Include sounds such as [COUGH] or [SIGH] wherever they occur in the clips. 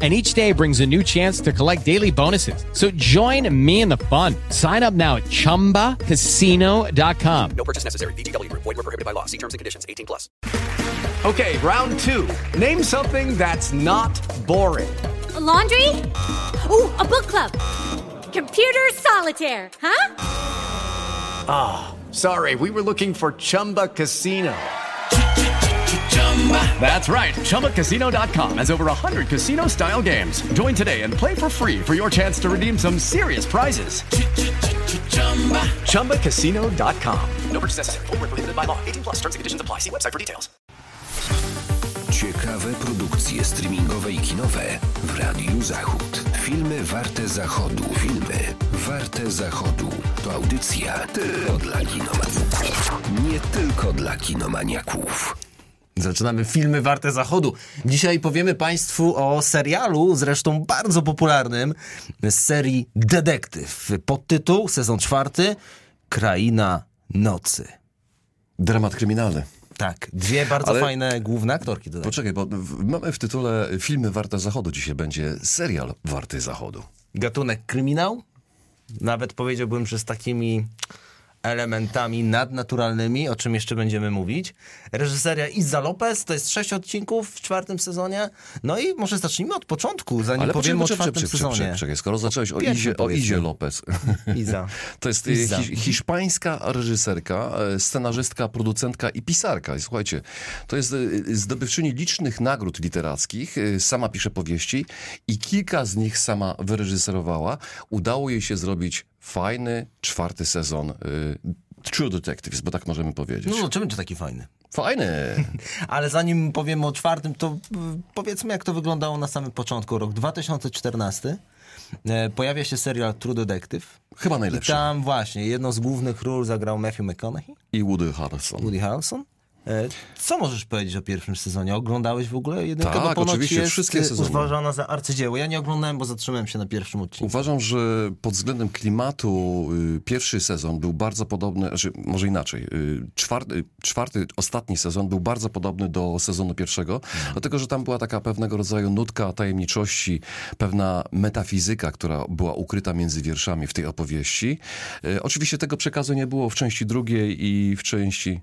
and each day brings a new chance to collect daily bonuses. So join me in the fun. Sign up now at ChumbaCasino.com. No purchase necessary. VGW Group. Void were prohibited by law. See terms and conditions. 18 plus. Okay, round two. Name something that's not boring. A laundry? Ooh, a book club. Computer solitaire, huh? Ah, sorry, we were looking for Chumba Casino. That's right. ChumbaCasino.com has over 100 casino style games. Join today and play for free for your chance to redeem some serious prizes. ChumbaCasino.com. No purchase necessary. Prohibited by law. 18 plus. Terms and conditions apply. See website for details. Ciekawe produkcje streamingowe i kinowe w Radiu Zachód. Filmy warte zachodu. Filmy warte zachodu. To audycja tylko dla kinomaniaków. Nie tylko dla kinomaniaków. Zaczynamy filmy warte zachodu. Dzisiaj powiemy Państwu o serialu, zresztą bardzo popularnym, z serii Detektyw. Podtytuł, sezon czwarty, Kraina Nocy. Dramat kryminalny. Tak, dwie bardzo Ale- fajne główne aktorki dodać. Poczekaj, bo w, mamy w tytule filmy warte zachodu. Dzisiaj będzie serial warty zachodu. Gatunek kryminał, nawet powiedziałbym, że z takimi elementami nadnaturalnymi, o czym jeszcze będziemy mówić. Reżyseria Iza Lopez, to jest sześć odcinków w czwartym sezonie. No i może zacznijmy od początku, zanim Ale powiemy poczekaj, o czwartym poczekaj, sezonie. poczekaj, poczekaj, skoro zacząłeś o Izie, o. Izie Lopez. [LAUGHS] Iza. To jest e, Iza. hi, hiszpańska reżyserka, e, scenarzystka, producentka i pisarka. I słuchajcie, to jest e, zdobywczyni licznych nagród literackich, sama pisze powieści i kilka z nich sama wyreżyserowała. Udało jej się zrobić fajny czwarty sezon e, True Detectives, bo tak możemy powiedzieć. No, czym będzie taki fajny? Fajny. [LAUGHS] Ale zanim powiemy o czwartym, to y, powiedzmy, jak to wyglądało na samym początku. Rok 2014. E, pojawia się serial True Detective. Chyba I najlepszy. tam właśnie jedną z głównych ról zagrał Matthew McConaughey, I Woody Harrelson. Woody Harrelson. E, Co możesz powiedzieć o pierwszym sezonie? Oglądałeś w ogóle jedynkę? Tak, bo oczywiście, jest wszystkie sezony. uważana za arcydzieło. Ja nie oglądałem, bo zatrzymałem się na pierwszym odcinku. Uważam, że pod względem klimatu y, pierwszy sezon był bardzo podobny, znaczy może inaczej, y, czwarty, czwarty, ostatni sezon był bardzo podobny do sezonu pierwszego, dlatego że tam była taka pewnego rodzaju nutka tajemniczości, pewna metafizyka, która była ukryta między wierszami w tej opowieści. Y, Oczywiście tego przekazu nie było w części drugiej i w części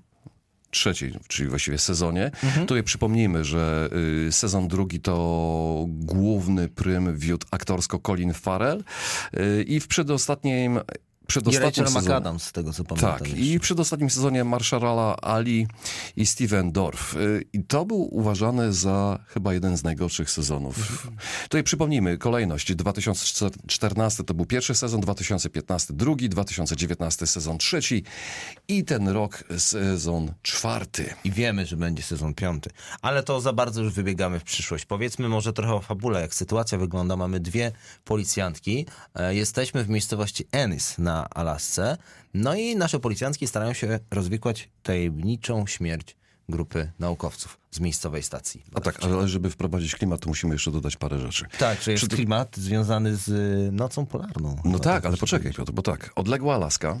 trzeciej, czyli właściwie sezonie. Tutaj przypomnijmy, że y, sezon drugi to główny prym wiódł aktorsko Colin Farrell y, i w przedostatnim przedostatnim sezonie... McAdams, z tego co pamiętam. Tak, jeszcze. i przedostatnim sezonie Marszala Ali i Steven Dorff. Y, I to był uważany za chyba jeden z najgorszych sezonów. Tutaj przypomnijmy kolejność. 2014 to był pierwszy sezon, 2015 drugi, 2019 sezon trzeci i ten rok sezon czwarty. I wiemy, że będzie sezon piąty. Ale to za bardzo już wybiegamy w przyszłość. Powiedzmy może trochę o fabule, jak sytuacja wygląda. Mamy dwie policjantki. E, Jesteśmy w miejscowości Ennis na Alasce. No i nasze policjantki starają się rozwikłać tajemniczą śmierć grupy naukowców z miejscowej stacji. A tak, ale żeby wprowadzić klimat, to musimy jeszcze dodać parę rzeczy. Tak, że jest tym- klimat związany z y, nocą polarną. No Chyba tak, ale poczekaj. Piotr, bo tak, odległa Alaska,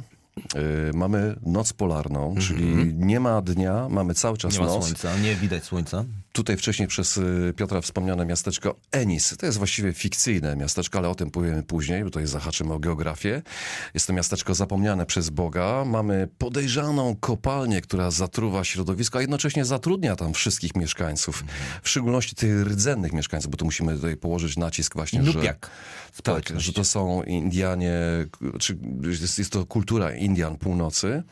mamy noc polarną, Mhm. czyli nie ma dnia, mamy cały czas Nie ma noc. słońca, nie widać słońca. Tutaj wcześniej przez y, Piotra wspomniane miasteczko Enis. To jest właściwie fikcyjne miasteczko, ale o tym powiemy później, bo tutaj zahaczymy o geografię. Jest to miasteczko zapomniane przez Boga. Mamy podejrzaną kopalnię, która zatruwa środowisko, a jednocześnie zatrudnia tam wszystkich mieszkańców. W szczególności tych rdzennych mieszkańców, bo tu musimy tutaj położyć nacisk właśnie, że... Tak, że to są Indianie, czy jest, jest to kultura Indian północy.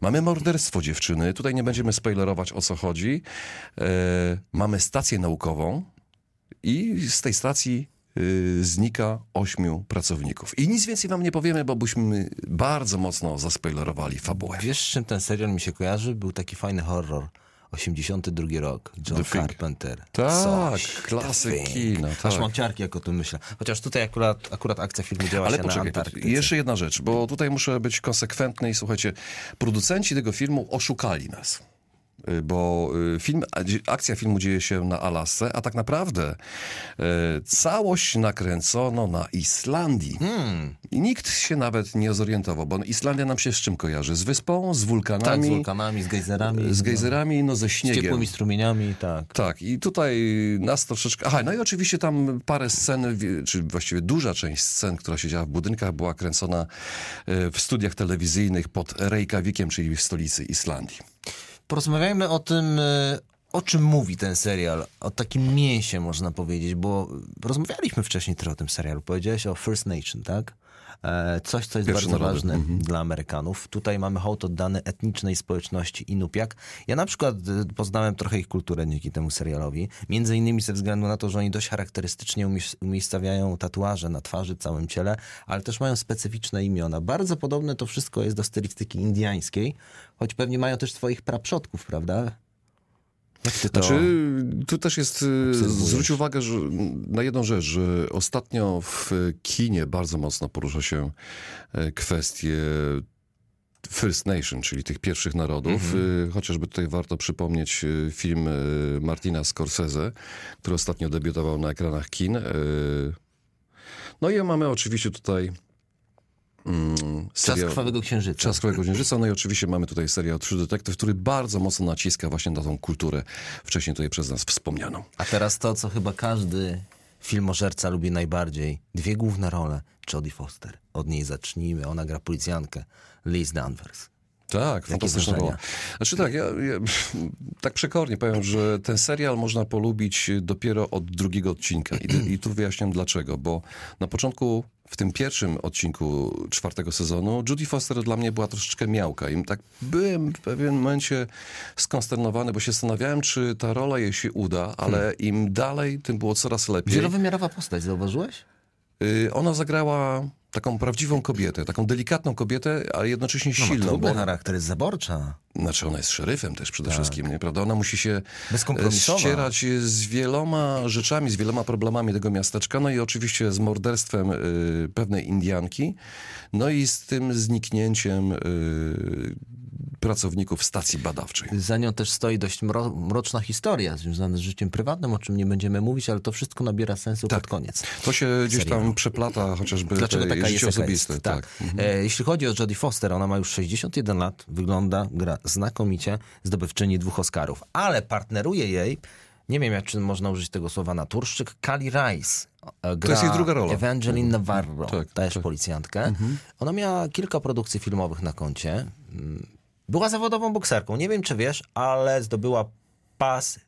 Mamy morderstwo dziewczyny. Tutaj nie będziemy spoilerować o co chodzi. E, mamy stację naukową i z tej stacji y, znika ośmiu pracowników. I nic więcej wam nie powiemy, bo byśmy bardzo mocno zaspoilerowali fabułę. Wiesz, czym ten serial mi się kojarzy? Był taki fajny horror. 82 rok. John. Carpenter. Tak, klasyk kina, Aż tak. mam ciarki, jak o tym myślę. Chociaż tutaj akurat, akurat akcja filmu działa Ale się na poczekaj, Antarktyce. jeszcze jedna rzecz, bo tutaj muszę być konsekwentny i słuchajcie, producenci tego filmu oszukali nas. Y, bo y, film, akcja filmu dzieje się na Alasce, a tak naprawdę y, całość nakręcono na Islandii. Hmm. I nikt się nawet nie zorientował, bo Islandia nam się z czym kojarzy? Z wyspą, z Tak, wulkanami, z wulkanami, z gejzerami. z gejzerami, no ze Z śniegiem. ciepłymi strumieniami, tak. Tak, i tutaj nas troszeczkę. Aha, no i oczywiście tam parę scen, czy właściwie duża część scen, która się działa w budynkach, była kręcona w studiach telewizyjnych pod Reykjavikiem, czyli w stolicy Islandii. Porozmawiajmy o tym, e, o czym mówi ten serial. O takim mięsie, można powiedzieć, bo rozmawialiśmy wcześniej trochę o tym serialu. Powiedziałeś o First Nation, tak? E, Coś, co jest bardzo ważne dla Amerykanów. Tutaj mamy hołd oddany etnicznej społeczności Inupiak. Ja na przykład e, poznałem trochę ich kulturę dzięki temu serialowi. Między innymi ze względu na to, że oni dość charakterystycznie umiejscawiają tatuaże na twarzy, całym ciele, ale też mają specyficzne imiona. Bardzo podobne to wszystko jest do stylistyki indiańskiej, choć pewnie mają też swoich praprzodków, prawda? Jak ty to... Znaczy, tu też jest, y, obserwujesz? zwróć uwagę że, na jedną rzecz, że ostatnio w kinie bardzo mocno porusza się e, kwestie First Nation, czyli tych pierwszych narodów. Y, Chociażby tutaj warto przypomnieć y, film Martina Scorsese, który ostatnio debiutował na ekranach kin. No i mamy oczywiście tutaj mm, Czas Krwawego Księżyca. Czas Królego Księżyca. No i oczywiście mamy tutaj serial True Detective, który bardzo mocno naciska właśnie na tą kulturę wcześniej tutaj przez nas wspomnianą. A teraz to, co chyba każdy filmożerca lubi najbardziej. Dwie główne role. Jodie Foster. Od niej zacznijmy. Ona gra policjantkę. Liz Danvers. Tak, fantastyczna rola. Znaczy tak, ja, ja [LAUGHS] tak przekornie powiem, że ten serial można polubić dopiero od drugiego odcinka. I, I tu wyjaśniam dlaczego, bo na początku, w tym pierwszym odcinku czwartego sezonu, Judy Foster dla mnie była troszeczkę miałka. I tak byłem w pewnym momencie skonsternowany, bo się zastanawiałem, czy ta rola jej się uda, ale im dalej, tym było coraz lepiej. Wielowymiarowa postać, zauważyłeś? Y, Ona zagrała taką prawdziwą kobietę, taką delikatną kobietę, a jednocześnie No, ma silną. trudny bo charakter, jest zaborcza. znaczy ona jest szeryfem też przede wszystkim, nie, prawda? Ona musi się e, ścierać z wieloma rzeczami, z wieloma problemami tego miasteczka, no i oczywiście z morderstwem y, pewnej Indianki, no i z tym zniknięciem y, pracowników stacji badawczej. Za nią też stoi dość mro, mroczna historia związana z życiem prywatnym, o czym nie będziemy mówić, ale to wszystko nabiera sensu Tak. pod koniec. To się gdzieś tam przeplata chociażby Dlaczego taka jest życie jaka osobiste. jest? Tak. E, jeśli chodzi o Jodie Foster, ona ma już 61 lat, wygląda, gra znakomicie, zdobywczyni dwóch Oscarów, ale partneruje jej, nie wiem jak czy można użyć tego słowa naturszczyk, Kali Rice. E, Gra jest jej druga rola. Evangeline Navarro, Tak, też tak. policjantkę. Ona miała kilka produkcji filmowych na koncie. Była zawodową bokserką. Nie wiem, czy wiesz, ale zdobyła pas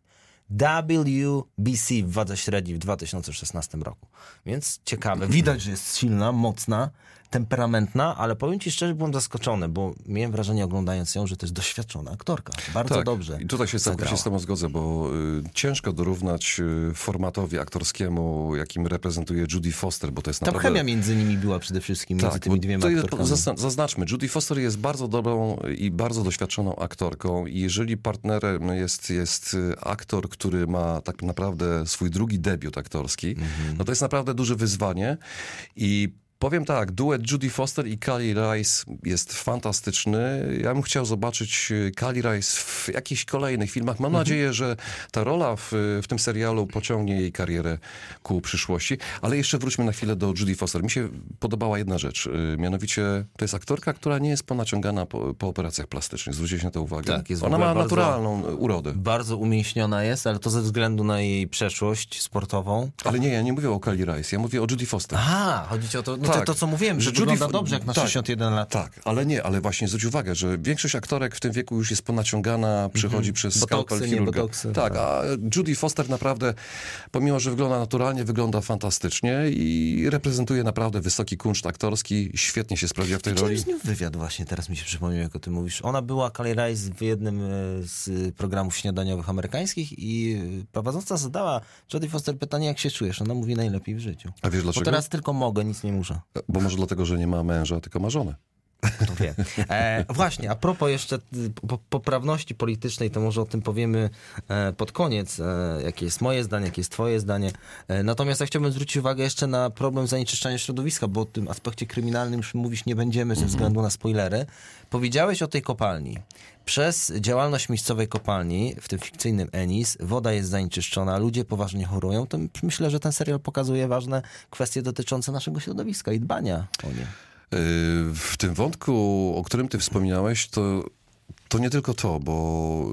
WBC w wadze średniej w 2016 roku. Więc ciekawe. Widać, że jest silna, mocna, temperamentna, ale powiem ci szczerze, byłem zaskoczony, bo miałem wrażenie oglądając ją, że to jest doświadczona aktorka. Bardzo tak. dobrze. I tutaj się całkowicie z tobą zgodzę, bo y, ciężko dorównać y, formatowi aktorskiemu, jakim reprezentuje Judy Foster, bo to jest Tam naprawdę... chemia między nimi była przede wszystkim, między tymi dwiema aktorkami. zazna- Zaznaczmy, Judy Foster jest bardzo dobrą i bardzo doświadczoną aktorką i jeżeli partnerem jest, jest y, aktor, który ma tak naprawdę swój drugi debiut aktorski, Mhm. no to jest naprawdę duże wyzwanie i Powiem tak, duet Judy Foster i Kali Rice jest fantastyczny. Ja bym chciał zobaczyć y, Kali Rice w jakichś kolejnych filmach. Mam nadzieję, że ta rola w, w tym serialu pociągnie jej karierę ku przyszłości. Ale jeszcze wróćmy na chwilę do Judy Foster. Mi się podobała jedna rzecz. y, Mianowicie to jest aktorka, która nie jest ponaciągana po, po operacjach plastycznych. Zwróćcie na to uwagę. Tak, jest Ona ma bardzo- naturalną urodę. Bardzo umięśniona jest, ale to ze względu na jej przeszłość sportową. Ale nie, ja nie mówię o Kali Rice, ja mówię o Judy Foster. Aha, chodzi o to, no to, to co mówiłem, że Judy wygląda dobrze jak na tak, 61 lat. Tak, ale nie, ale właśnie zwróć uwagę, że większość aktorek w tym wieku już jest ponaciągana, przychodzi przez Mhm. Botoksy, skalpel chirurga. botoksy, tak, a Judy Foster naprawdę, pomimo, że wygląda naturalnie, wygląda fantastycznie i reprezentuje naprawdę wysoki kunszt aktorski, świetnie się sprawdza w tej roli. Z nią wywiad właśnie, teraz mi się przypomniał, jak o tym mówisz. Ona była Kali Rice w jednym e, z programów śniadaniowych amerykańskich i e, prowadząca zadała Jodie Foster pytanie, jak się czujesz? Ona mówi najlepiej w życiu. A wiesz Bo dlaczego? teraz tylko mogę, nic nie muszę. Bo może dlatego, że nie ma męża, tylko ma żonę. To wie. E, właśnie, a propos jeszcze y, po, poprawności politycznej, to może o tym powiemy e, pod koniec, e, jakie jest moje zdanie, jakie jest twoje zdanie. E, natomiast ja chciałbym zwrócić uwagę jeszcze na problem zanieczyszczania środowiska, bo o tym aspekcie kryminalnym już mówić nie będziemy ze względu na spoilery. Powiedziałeś o tej kopalni. Przez działalność miejscowej kopalni, w tym fikcyjnym Enis, woda jest zanieczyszczona, ludzie poważnie chorują. To myślę, że ten serial pokazuje ważne kwestie dotyczące naszego środowiska i dbania o nie. Y, W tym wątku, o którym ty wspominałeś, to, to nie tylko to, bo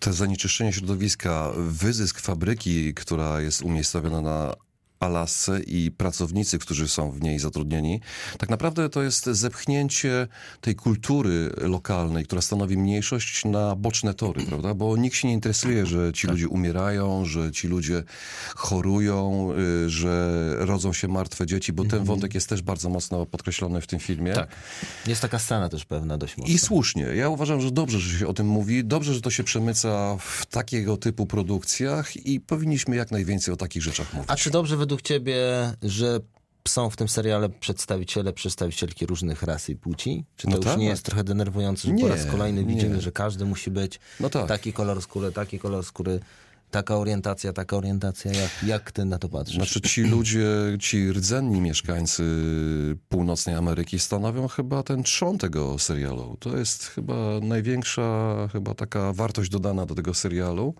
te zanieczyszczenie środowiska, wyzysk fabryki, która jest umiejscowiona na Alasce i pracownicy, którzy są w niej zatrudnieni, tak naprawdę to jest zepchnięcie tej kultury lokalnej, która stanowi mniejszość na boczne tory, prawda? Bo nikt się nie interesuje, że ci ludzie umierają, że ci ludzie chorują, y, że rodzą się martwe dzieci, bo ten wątek jest też bardzo mocno podkreślony w tym filmie. Tak. Jest taka scena też pewna dość mocna. I słusznie. Ja uważam, że dobrze, że się o tym mówi, dobrze, że to się przemyca w takiego typu produkcjach i powinniśmy jak najwięcej o takich rzeczach mówić. A czy dobrze według ciebie, że są w tym seriale przedstawiciele, przedstawicielki różnych ras i płci? Czy to No już tak. nie jest trochę denerwujące, że po Nie, raz kolejny widzimy, nie. że każdy musi być No tak. taki kolor skóry, taki kolor skóry, taka orientacja, taka orientacja? Jak, jak ty na to patrzysz? Znaczy ci ludzie, ci rdzenni mieszkańcy północnej Ameryki stanowią chyba ten trzon tego serialu. To jest chyba największa chyba taka wartość dodana do tego serialu.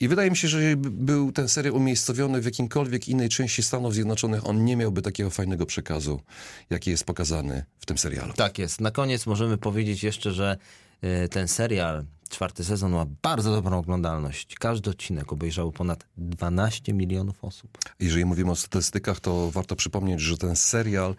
I wydaje mi się, że by był ten serial umiejscowiony w jakimkolwiek innej części Stanów Zjednoczonych, on nie miałby takiego fajnego przekazu, jaki jest pokazany w tym serialu. Tak jest. Na koniec możemy powiedzieć jeszcze, że y, ten serial, czwarty sezon ma bardzo dobrą oglądalność. Każdy odcinek obejrzało ponad 12 milionów osób. Jeżeli mówimy o statystykach, to warto przypomnieć, że ten serial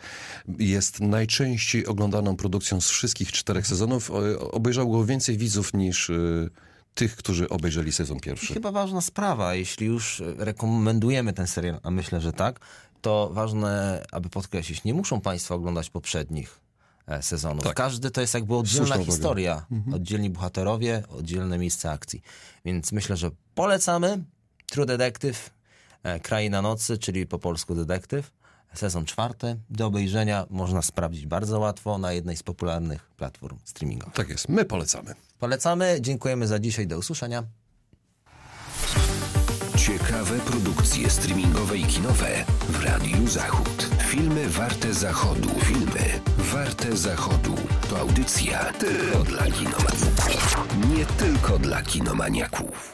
jest najczęściej oglądaną produkcją z wszystkich czterech sezonów. O- Obejrzało go więcej widzów niż y, tych, którzy obejrzeli sezon pierwszy. chyba ważna sprawa, jeśli już rekomendujemy ten serial, a myślę, że tak, to ważne, aby podkreślić, nie muszą Państwo oglądać poprzednich e, sezonów. Tak. Każdy to jest jakby oddzielna Słuszna historia, oddzielni bohaterowie, oddzielne miejsce akcji. Więc myślę, że polecamy True Detective, e, Kraina Nocy, czyli po polsku detektyw. Sezon czwarty, do obejrzenia można sprawdzić bardzo łatwo na jednej z popularnych platform streamingowych. Tak jest, my polecamy. Polecamy, dziękujemy za dzisiaj, do usłyszenia. Ciekawe produkcje streamingowe i kinowe w Radiu Zachód. Filmy warte zachodu. Filmy warte zachodu. To audycja tylko dla kinomaniaków. Nie tylko dla kinomaniaków.